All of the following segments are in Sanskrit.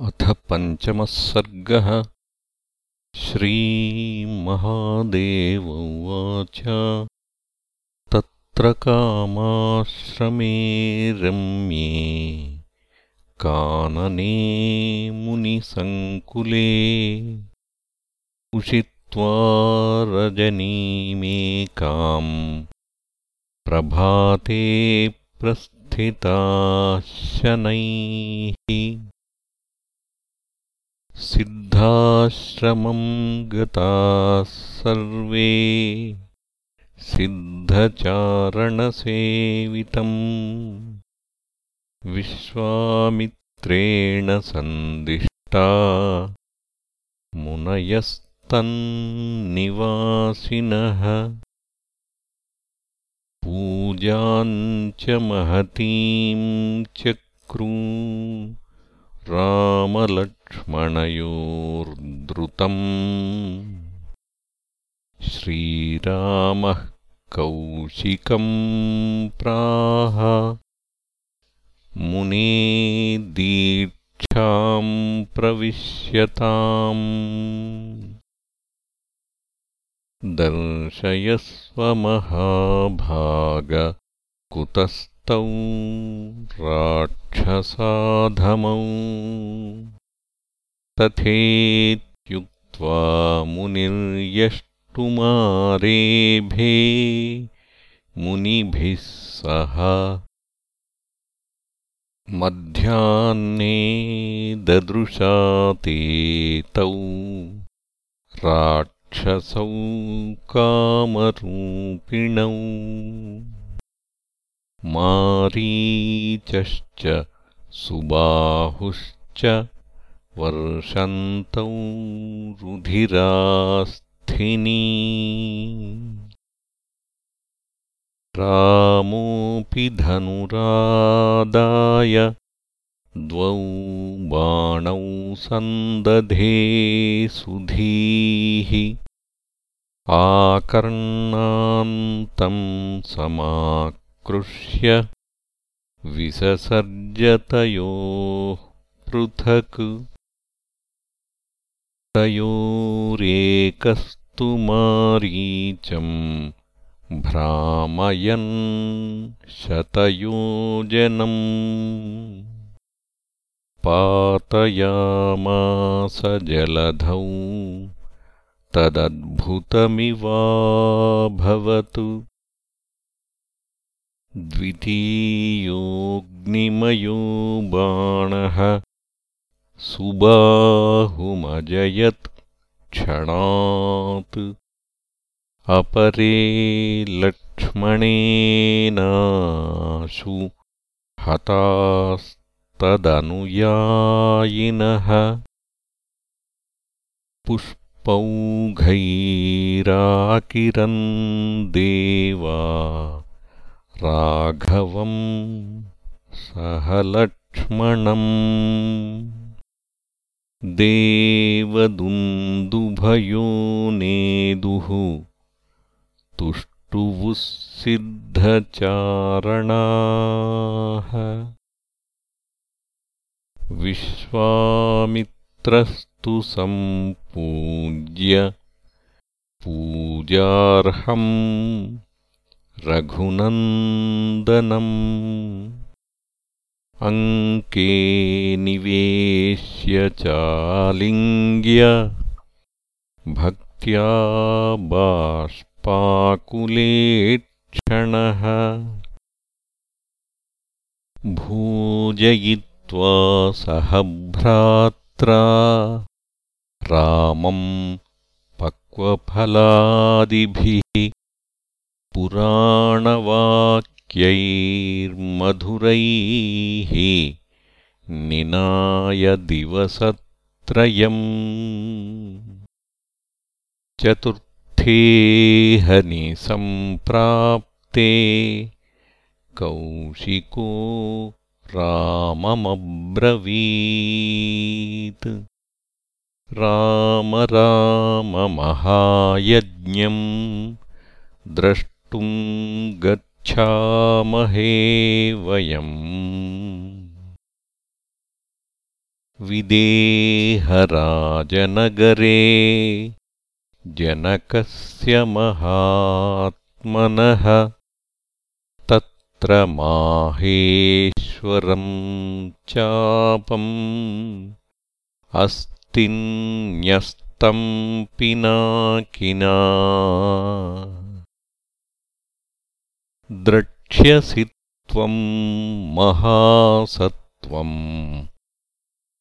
अथ पञ्चमः सर्गः। श्रीमहादेव उवाच। तत्र कामाश्रमे रम्ये कानने मुनिसङ्कुले। उषित्वा रजनीमेकाम् प्रभाते शनैः सिद्धाश्रमं गताः सर्वे सिद्धचारणसेवितम् विश्वामित्रेण सन्दिष्टा मुनयस्तन्निवासिनः पूजाञ्च महतीं चक्रू रामलक्ष्मणयोर्द्रुतम्। श्रीरामः कौशिकम् प्राह। मुने दीक्षाम् प्रविश्यताम् दर्शयस्वमहाभाग कुतस्तौ राक्षसाधमौ तथेत्युक्त्वा मुनिर्यष्टुमारेभे मुनिभिः सह मध्याह्ने ददृशा ते तौ क्षसौ कामरूपिणौ मारीचश्च सुबाहुश्च वर्षन्तौ रुधिरास्थिनी। रामोऽपि धनुरादाय द्वौ बाणौ सन्दधे सुधीः आकर्णान्तम् समाकृष्य विससर्जतयोः पृथक् तयोरेकस्तु मारीचम् भ्रामयन् शतयोजनम् पातयामास जलधौ। तदद्भुतमिवाभवतु द्वितीयोऽग्निमयो बाणः सुबाहुमजयत् क्षणात्। अपरे लक्ष्मणेनाशु हतास्तदनुयायिनः पुष्प पौघैराकिरन् देवा राघवम् सह लक्ष्मणम् देवदुन्दुभयो नेदुः तुष्टुवुः सिद्धचारणाः विश्वामित्रस्त सम्पूज्य पूजार्हम् रघुनन्दनम्। अङ्के निवेश्य चालिङ्ग्य भक्त्या बाष्पाकुलेक्षणः। भोजयित्वा सह भ्रात्रा। रामम् पक्वफलादिभिः पुराणवाक्यैर्मधुरैः निनायदिवसत्रयम् चतुर्थेहनिसम्प्राप्ते कौशिको राममब्रवीत्। राम राममहायज्ञम् द्रष्टुम् गच्छामहे वयम्। विदेहराजनगरे जनकस्य महात्मनः तत्र माहेश्वरम् चापम् अस्तिन्यस्तं पिनाकिना। द्रक्ष्यसि त्वं महासत्त्वम्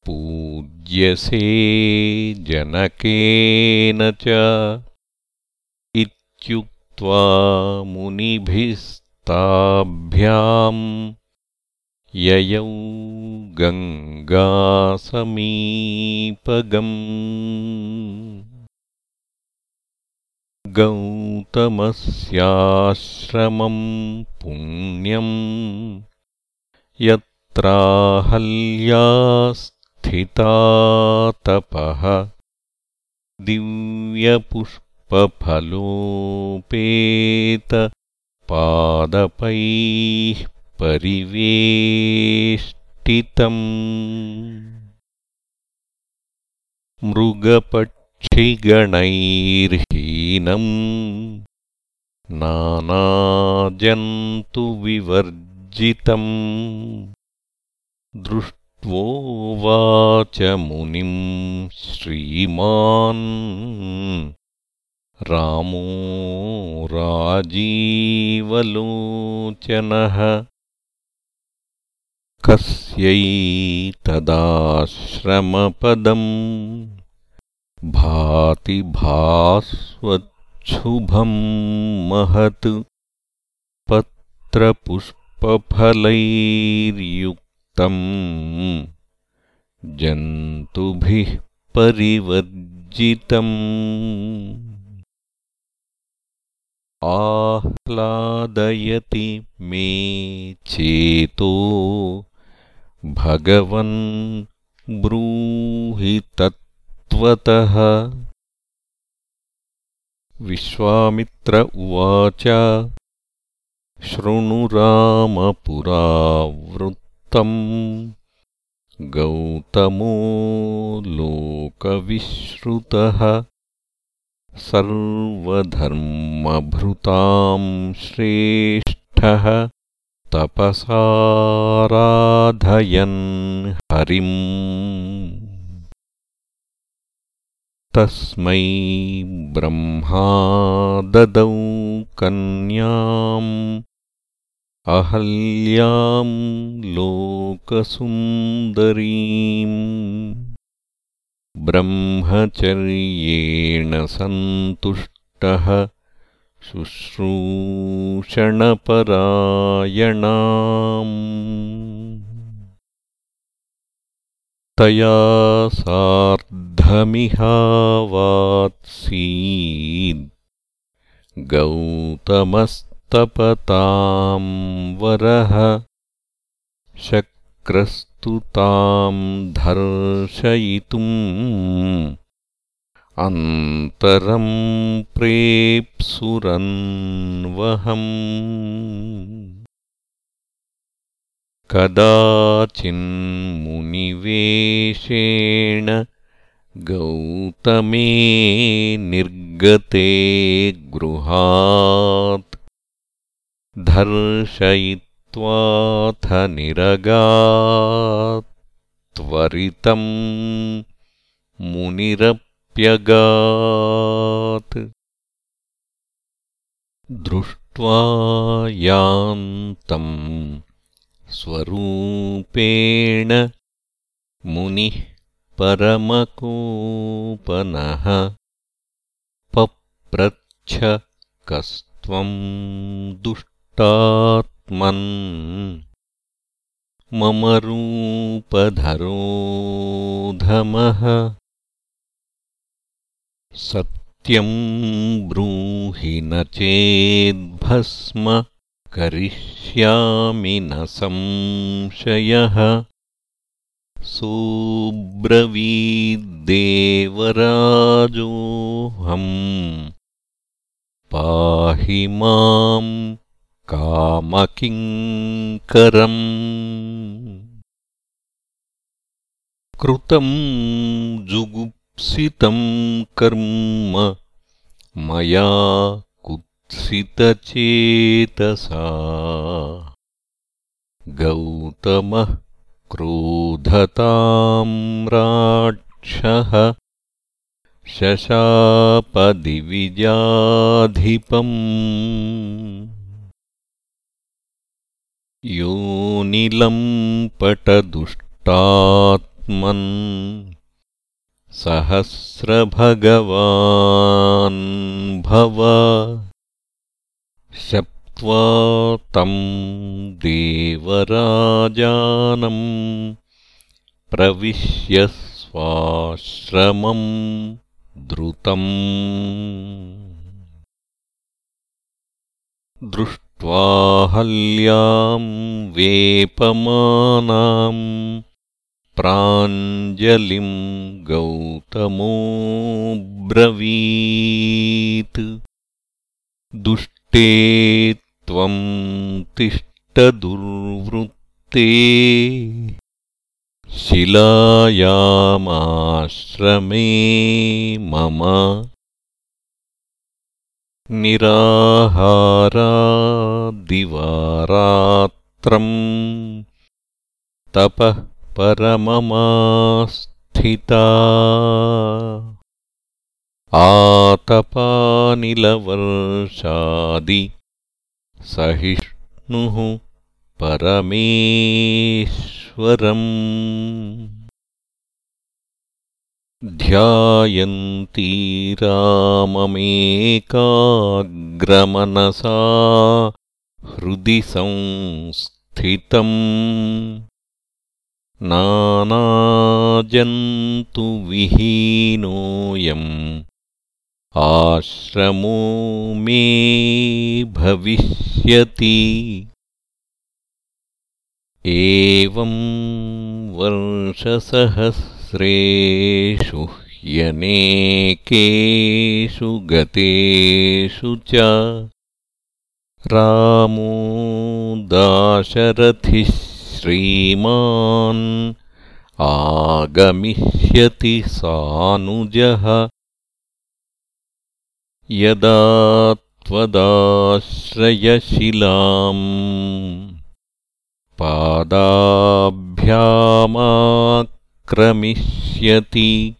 पूज्यसे जनकेन च इत्युक्त्वा मुनिभिस्ताभ्याम् ययौ गङ्गासमीपगम्। गौतमस्याश्रमम् पुण्यम् यत्राहल्यास् स्थितातपः दिव्यपुष्पफलोपेतपादपैः परिवेष्टितम्। मृगपक्षिगणैर्हीनम्। नानाजन्तुविवर्जितम्। दृष्ट ोवाच मुनिम् श्रीमान् रामो राजीवलोचनः कस्यैतदाश्रमपदम् भाति भास्वच्छुभम् महत् पत्रपुष्पफलैर्युक् जन्तुभिः परिवर्जितम् आह्लादयति मे चेतो भगवन् ब्रूहि तत्त्वतः विश्वामित्र उवाच शृणुरामपुरावृत् गौतमो लोकविश्रुतः सर्वधर्मभृतां श्रेष्ठः तपसाराधयन् हरिम्। तस्मै ब्रह्मा ददौ कन्याम् अहल्यां लोकसुन्दरीम् ब्रह्मचर्येण सन्तुष्टः शुश्रूषणपरायणाम्। तया सार्धमिहावात्सीद् गौतमस्त तपतां वरः शक्रस्तु तां धर्शयितुम् अन्तरं प्रेप्सुरन्वहम्। कदाचिन्मुनिवेशेण गौतमे निर्गते गृहात् दर्शयित्वाथ निरगात्त्वरितम् मुनिरप्यगात्। दृष्ट्वा यान्तम् स्वरूपेण मुनिः परमकोपनः पप्रच्छ कस्त्वम् दुष्ट तात्मन् मम रूपधरोधमः। सत्यं ब्रूहि न चेद्भस्म करिष्यामि न संशयः। सोऽब्रवीद्देवराजोऽहम् पाहि माम् कामकिङ्करम्। कृतं जुगुप्सितं कर्म मया कुत्सितचेतसा। गौतमः क्रोधतां राक्षः शशापदिविजाधिपम् योनिलम्पटदुष्टात्मन् सहस्रभगवान् भव। शप्त्वा तं देवराजानम् प्रविश्य स्वाश्रमम् द्रुतम् दृष्ट्वाहल्यां वेपमानाम् प्राञ्जलिं गौतमोऽब्रवीत्। दुष्टे त्वं तिष्ठदुर्वृत्ते। शिलायामाश्रमे मम निराहारादिवारात्रम् तपः परममास्थिता। आतपानिलवर्षादि सहिष्णुः परमेश्वरम् ध्यायन्ती राममेकाग्रमनसा हृदि संस्थितम्। नानाजन्तुविहीनोऽयम् आश्रमो मे भविष्यति। एवं वर्षसहस्रेषु ह्यनेकेषु गतेषु च रामो दाशरथिः श्रीमान् आगमिष्यति सानुजः। यदा त्वदाश्रयशिलाम् पादाभ्यामाक्रमिष्यति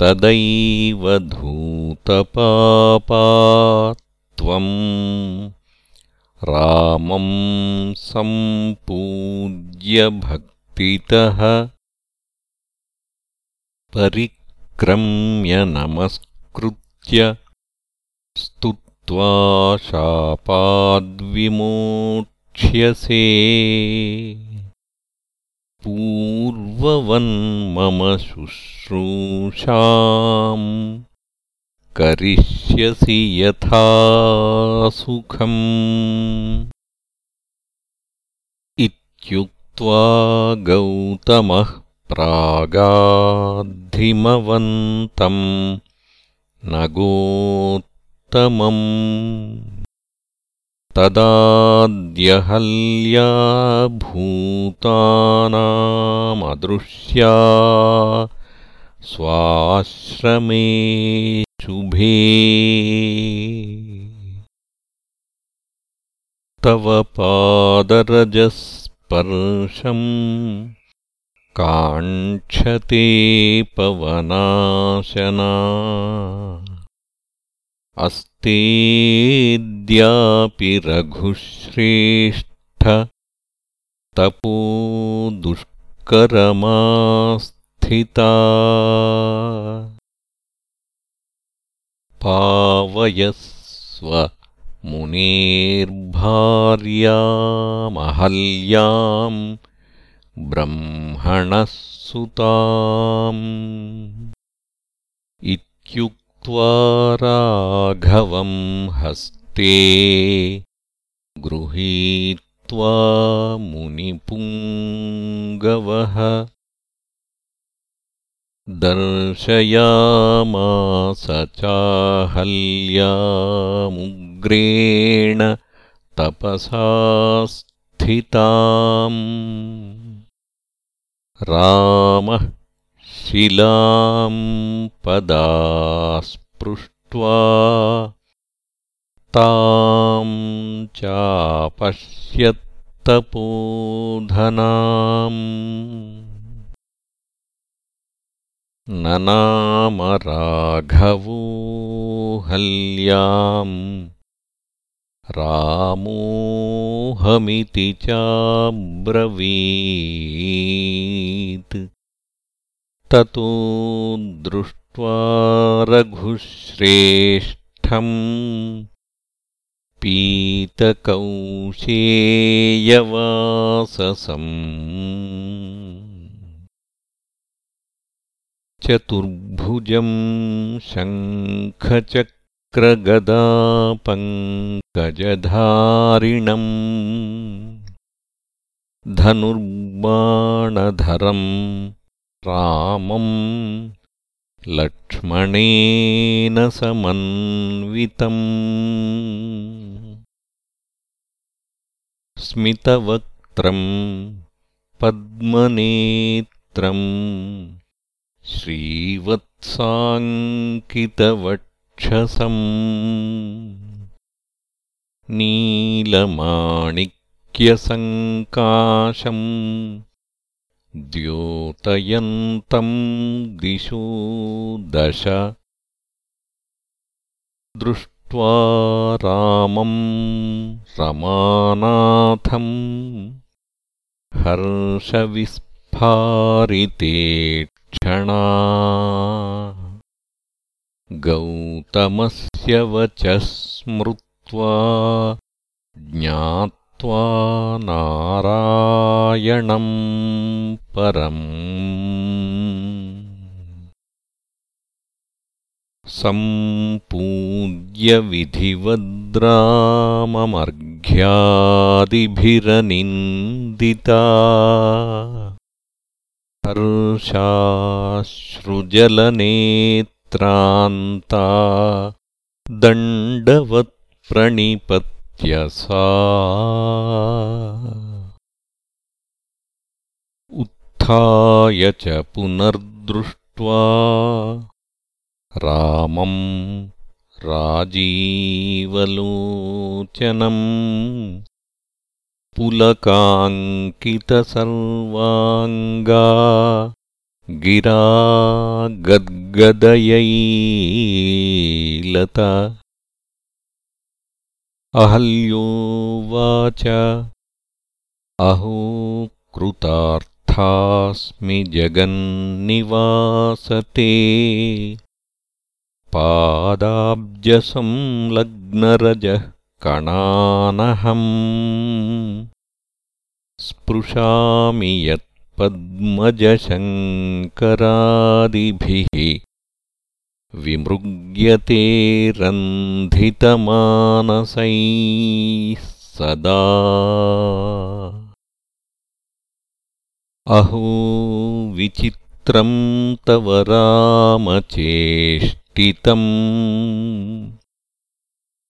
तदैव धूतपापा त्वम् रामं सम्पूज्य भक्तितः परिक्रम्य नमस्कृत्य स्तुत्वा शापाद्विमोक्ष्यसे पूर्ववन्मम शुश्रूषाम्। करिष्यसि यथा सुखम्। इत्युक्त्वा गौतमः प्रागाद्धिमवन्तम्। नगोत्तमम् तदाद्यहल्या भूतानामदृश्या स्वाश्रमे शुभे। तव पादरजस्पर्शम् काङ्क्षते पवनाशना अस्तेऽद्यापि रघुश्रेष्ठ तपो दुष्करमास्थिता। पावयस्व मुनेर्भार्यामहल्याम् ब्रह्मणः सुताम् इत्युक्त्वा राघवम् हस्ते गृहीत्वा मुनिपुङ्गवः दर्शयामास चाहल्यामुग्रेण तपसा स्थिताम्। रामः शिलां पदास्पृष्ट्वा तां चापश्यत्तपोधनाम्। न नाम राघवो हल्याम् रामोऽहमिति चाब्रवीत् ततो दृष्ट्वा रघुश्रेष्ठम्। पीतकौशेयवाससम्। चतुर्भुजं शङ्खचक्रगदापङ्कजधारिणम्। धनुर्बाणधरम् रामम् लक्ष्मणेन समन्वितम्। स्मितवक्त्रम् पद्मनेत्रम् श्रीवत्साङ्कितवक्षसम्। नीलमाणिक्यसङ्काशम् द्योतयन्तम् दिशो दश। दृष्ट्वा रामम् रमानाथम् हर्षविस्फारिते क्षणा गौतमस्य वचः स्मृत्वा नारायणम् परम्। सम्पूज्य विधिवद्राममर्घ्यादिभिरनिन्दिता। हर्षाश्रुजलनेत्रान्ता। दण्डवत्प्रणिपत्य सा उत्थाय च पुनर्दृष्ट्वा रामम् राजीवलोचनम् पुलकाङ्कितसर्वाङ्गा गिरा गद्गदयैलत अहल्योवाच अहो कृतार्थास्मि जगन्निवासते। पादाब्जसंलग्नरजः कणानहम्। स्पृशामि यत्पद्मजशङ्करादिभिः विमृग्यते रन्धितमानसैः सदा। अहो विचित्रम् तव रामचेष्टितम्।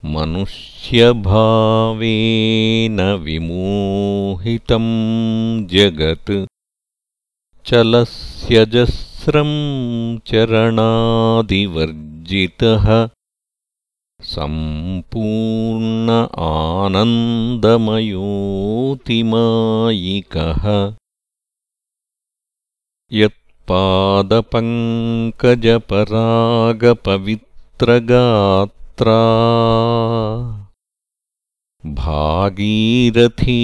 मनुष्यभावेन विमोहितं जगत् चलस्यजस्रं चरणादिवर्जितः सम्पूर्ण आनन्दमयोतिमायिकः। यत्पादपङ्कजपरागपवित्रगात् भागीरथी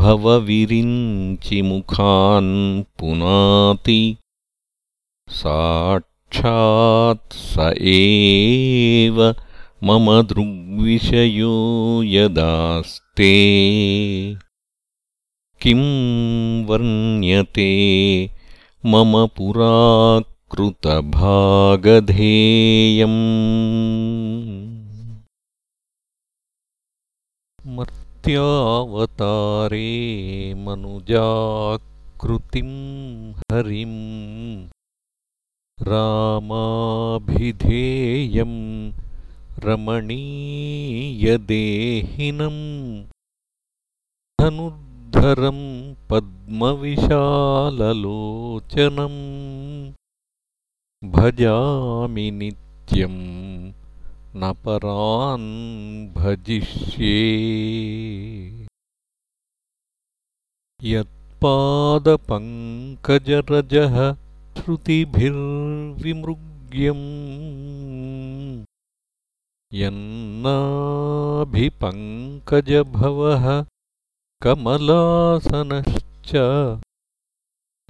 भवविरिञ्चिमुखान् पुनाति साक्षात् स एव मम दृग्विषयो यदास्ते। किं वर्ण्यते मम पुरा कृतभागधेयम् मर्त्यावतारे मनुजाकृतिं हरिम् रामाभिधेयं रमणीयदेहिनम् पद्मधरं पद्मविशाललोचनम् भजामि नित्यं न परान् भजिष्ये। यत्पादपङ्कजरजः श्रुतिभिर्विमृग्यम् यन्नाभिपङ्कजभवः कमलासनश्च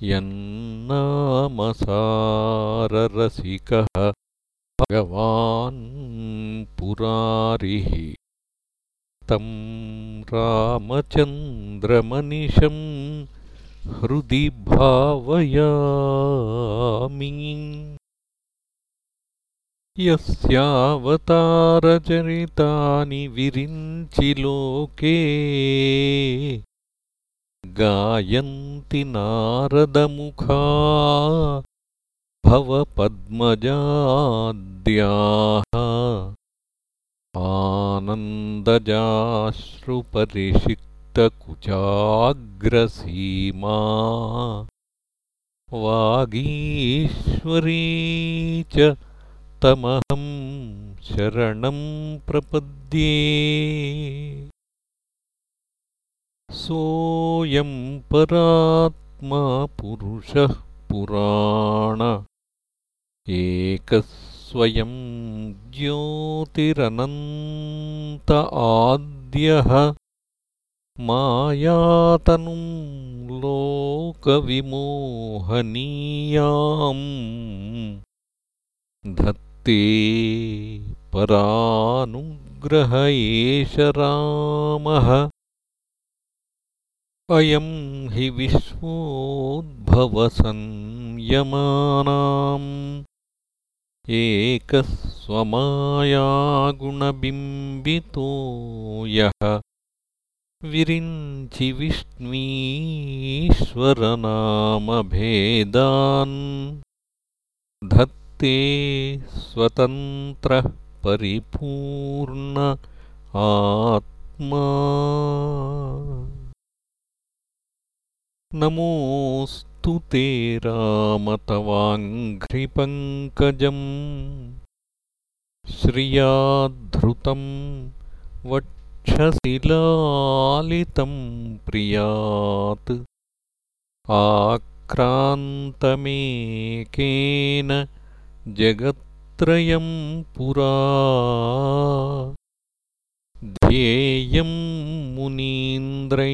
यन्नामसाररसिकः भगवान् पुरारिः। तं रामचन्द्रमनिशं हृदि भावयामि। यस्यावतारचरितानि विरिञ्चि लोके। गायन्ति नारदमुखा। भवपद्मजाद्याः आनन्दजाश्रुपरिषिक्तकुचाग्रसीमा वागीश्वरी च तमहं शरणं प्रपद्ये। सोऽयं परात्मा पुरुषः पुराण। एकस्वयं ज्योतिरनन्त आद्यः मायातनुं लोकविमोहनीयाम् धत्ते परानुग्रह एष रामः। अयं हि विश्वोद्भवसंयमानाम्। एकस्वमायागुणबिम्बितो यः विरिञ्चि विष्णीश्वरनामभेदान् धत्ते स्वतन्त्रः परिपूर्ण आत्मा। नमोऽस्तु ते रामतवाङ्घ्रिपङ्कजम् श्रियाद्धृतं वक्षशिलालितं प्रियात्। आक्रान्तमेकेन जगत्त्रयं पुरा। ध्येयं मुनीन्द्रैरभिमानवर्जितैः।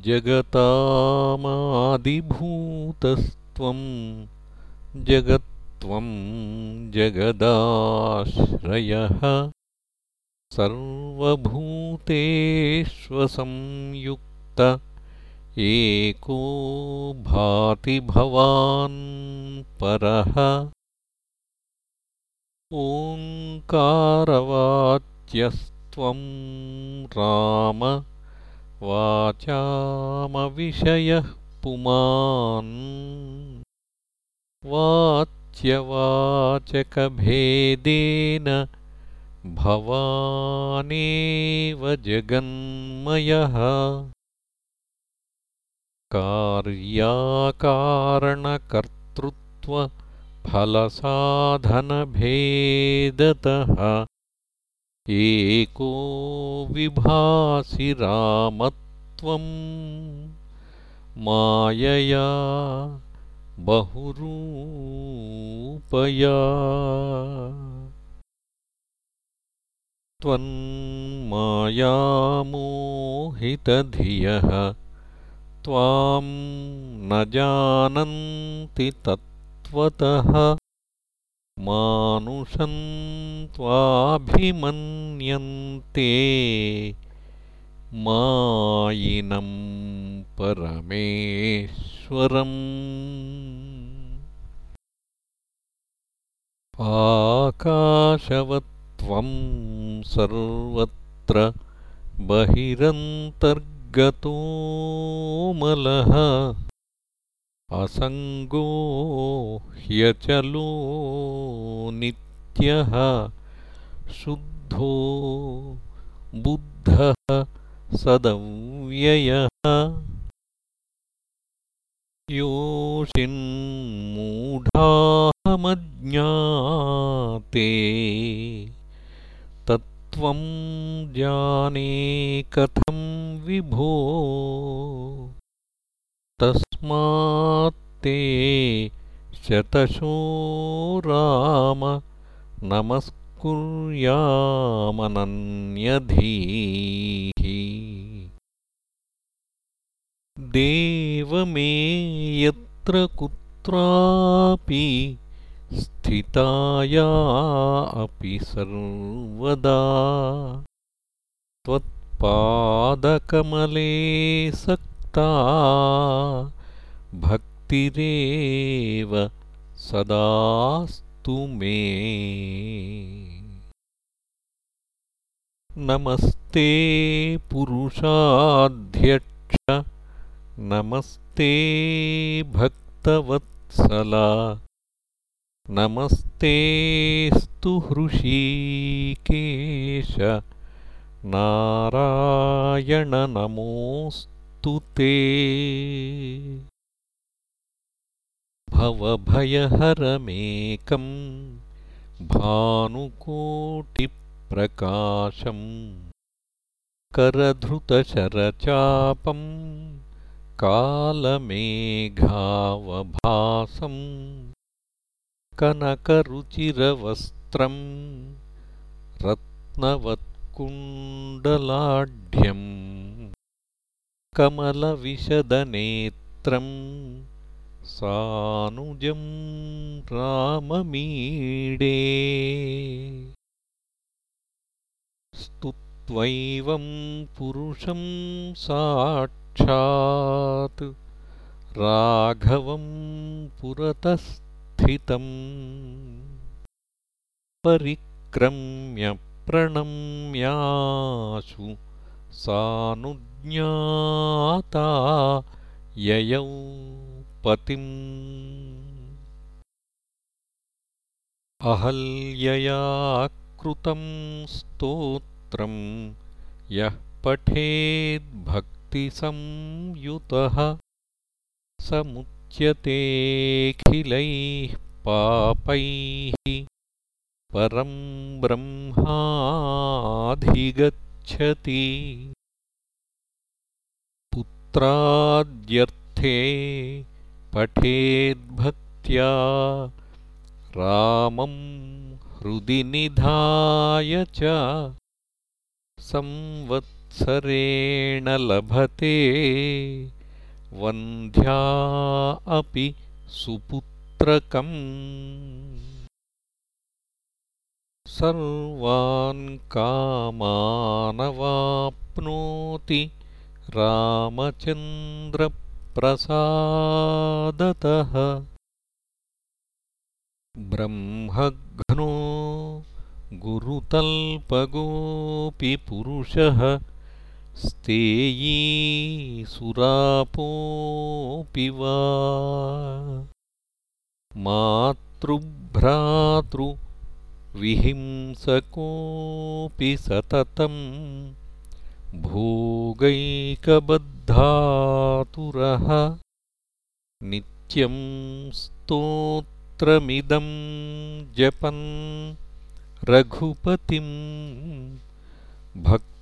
जगतामादिभूतस्त्वं जगत्त्वं जगदाश्रयः सर्वभूतेष्वसंयुक्त एको भाति भवान् परः। ओङ्कारवाच्यस्त्वं राम वाचामविषयः पुमान् वाच्यवाचकभेदेन भवानेव जगन्मयः। कार्याकारणकर्तृत्वफलसाधनभेदतः एको विभासि रामत्वं मायया बहुरूपया। त्वन्मायामोहितधियः त्वां न जानन्ति तत्त्वतः। मानुषं त्वाभिमन्यन्ते। मायिनं परमेश्वरम् आकाशवत्त्वं सर्वत्र बहिरन्तर्गतोमलः। असङ्गो ह्यचलो नित्यः। शुद्धो बुद्धः सदव्ययः योषिन्मूढाहमज्ञाते तत्त्वं जाने कथं विभो तस्मात्ते शतशो राम नमस्कुर्यामनन्यधीः देवमे यत्र कुत्रापि स्थिताया अपि सर्वदा। त्वत्पादकमले सक्ता भक्तिरेव सदास्तु मे। नमस्ते पुरुषाध्यक्ष नमस्ते भक्तवत्सला। नमस्तेऽस्तु हृषीकेश। नारायणनमोऽस्तु ते। भवभयहरमेकं भानुकोटिप्रकाशम् करधृतशरचापम् कालमेघावभासम् कनकरुचिरवस्त्रम् रत्नवत्कुण्डलाढ्यम् कमलविशदनेत्रम् सानुजं राममीडे। स्तुत्वैवं पुरुषं साक्षात् राघवं पुरतस्थितम् परिक्रम्य प्रणम्याशु सानुज्ञाता ययौ पतिम्। अहल्यया कृतं स्तोत्रं यः पठेद्भक्तिसंयुतः स मुच्यतेऽखिलैः पापैः परं ब्रह्माधिगच्छति। पुत्राद्यर्थे पठेद्भक्त्या रामं हृदि निधाय च संवत्सरेण लभते। वन्ध्या अपि सुपुत्रकम्। सर्वान् कामानवाप्नोति रामचन्द्रप्रसादतः। ब्रह्मघ्नो गुरुतल्पगोऽपि पुरुषः स्तेयी सुरापोऽपि वा मातृभ्रातृविहिंसकोऽपि सततम् भोगैकबद्धातुरः नित्यं स्तोत्रमिदं जपन् रघुपतिं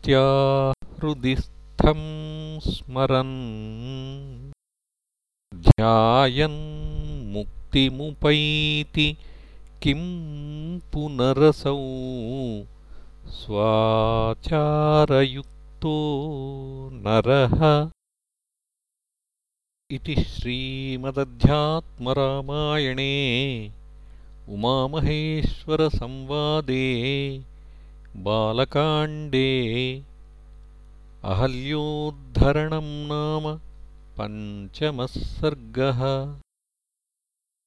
भक्त्या हृदिस्थं स्मरन्। ध्यायन्मुक्तिमुपैति किं पुनरसौ स्वाचारयुक् नरः। इति श्रीमदध्यात्मरामायणे उमामहेश्वरसंवादे बालकाण्डे अहल्योद्धरणं नाम पञ्चमः सर्गः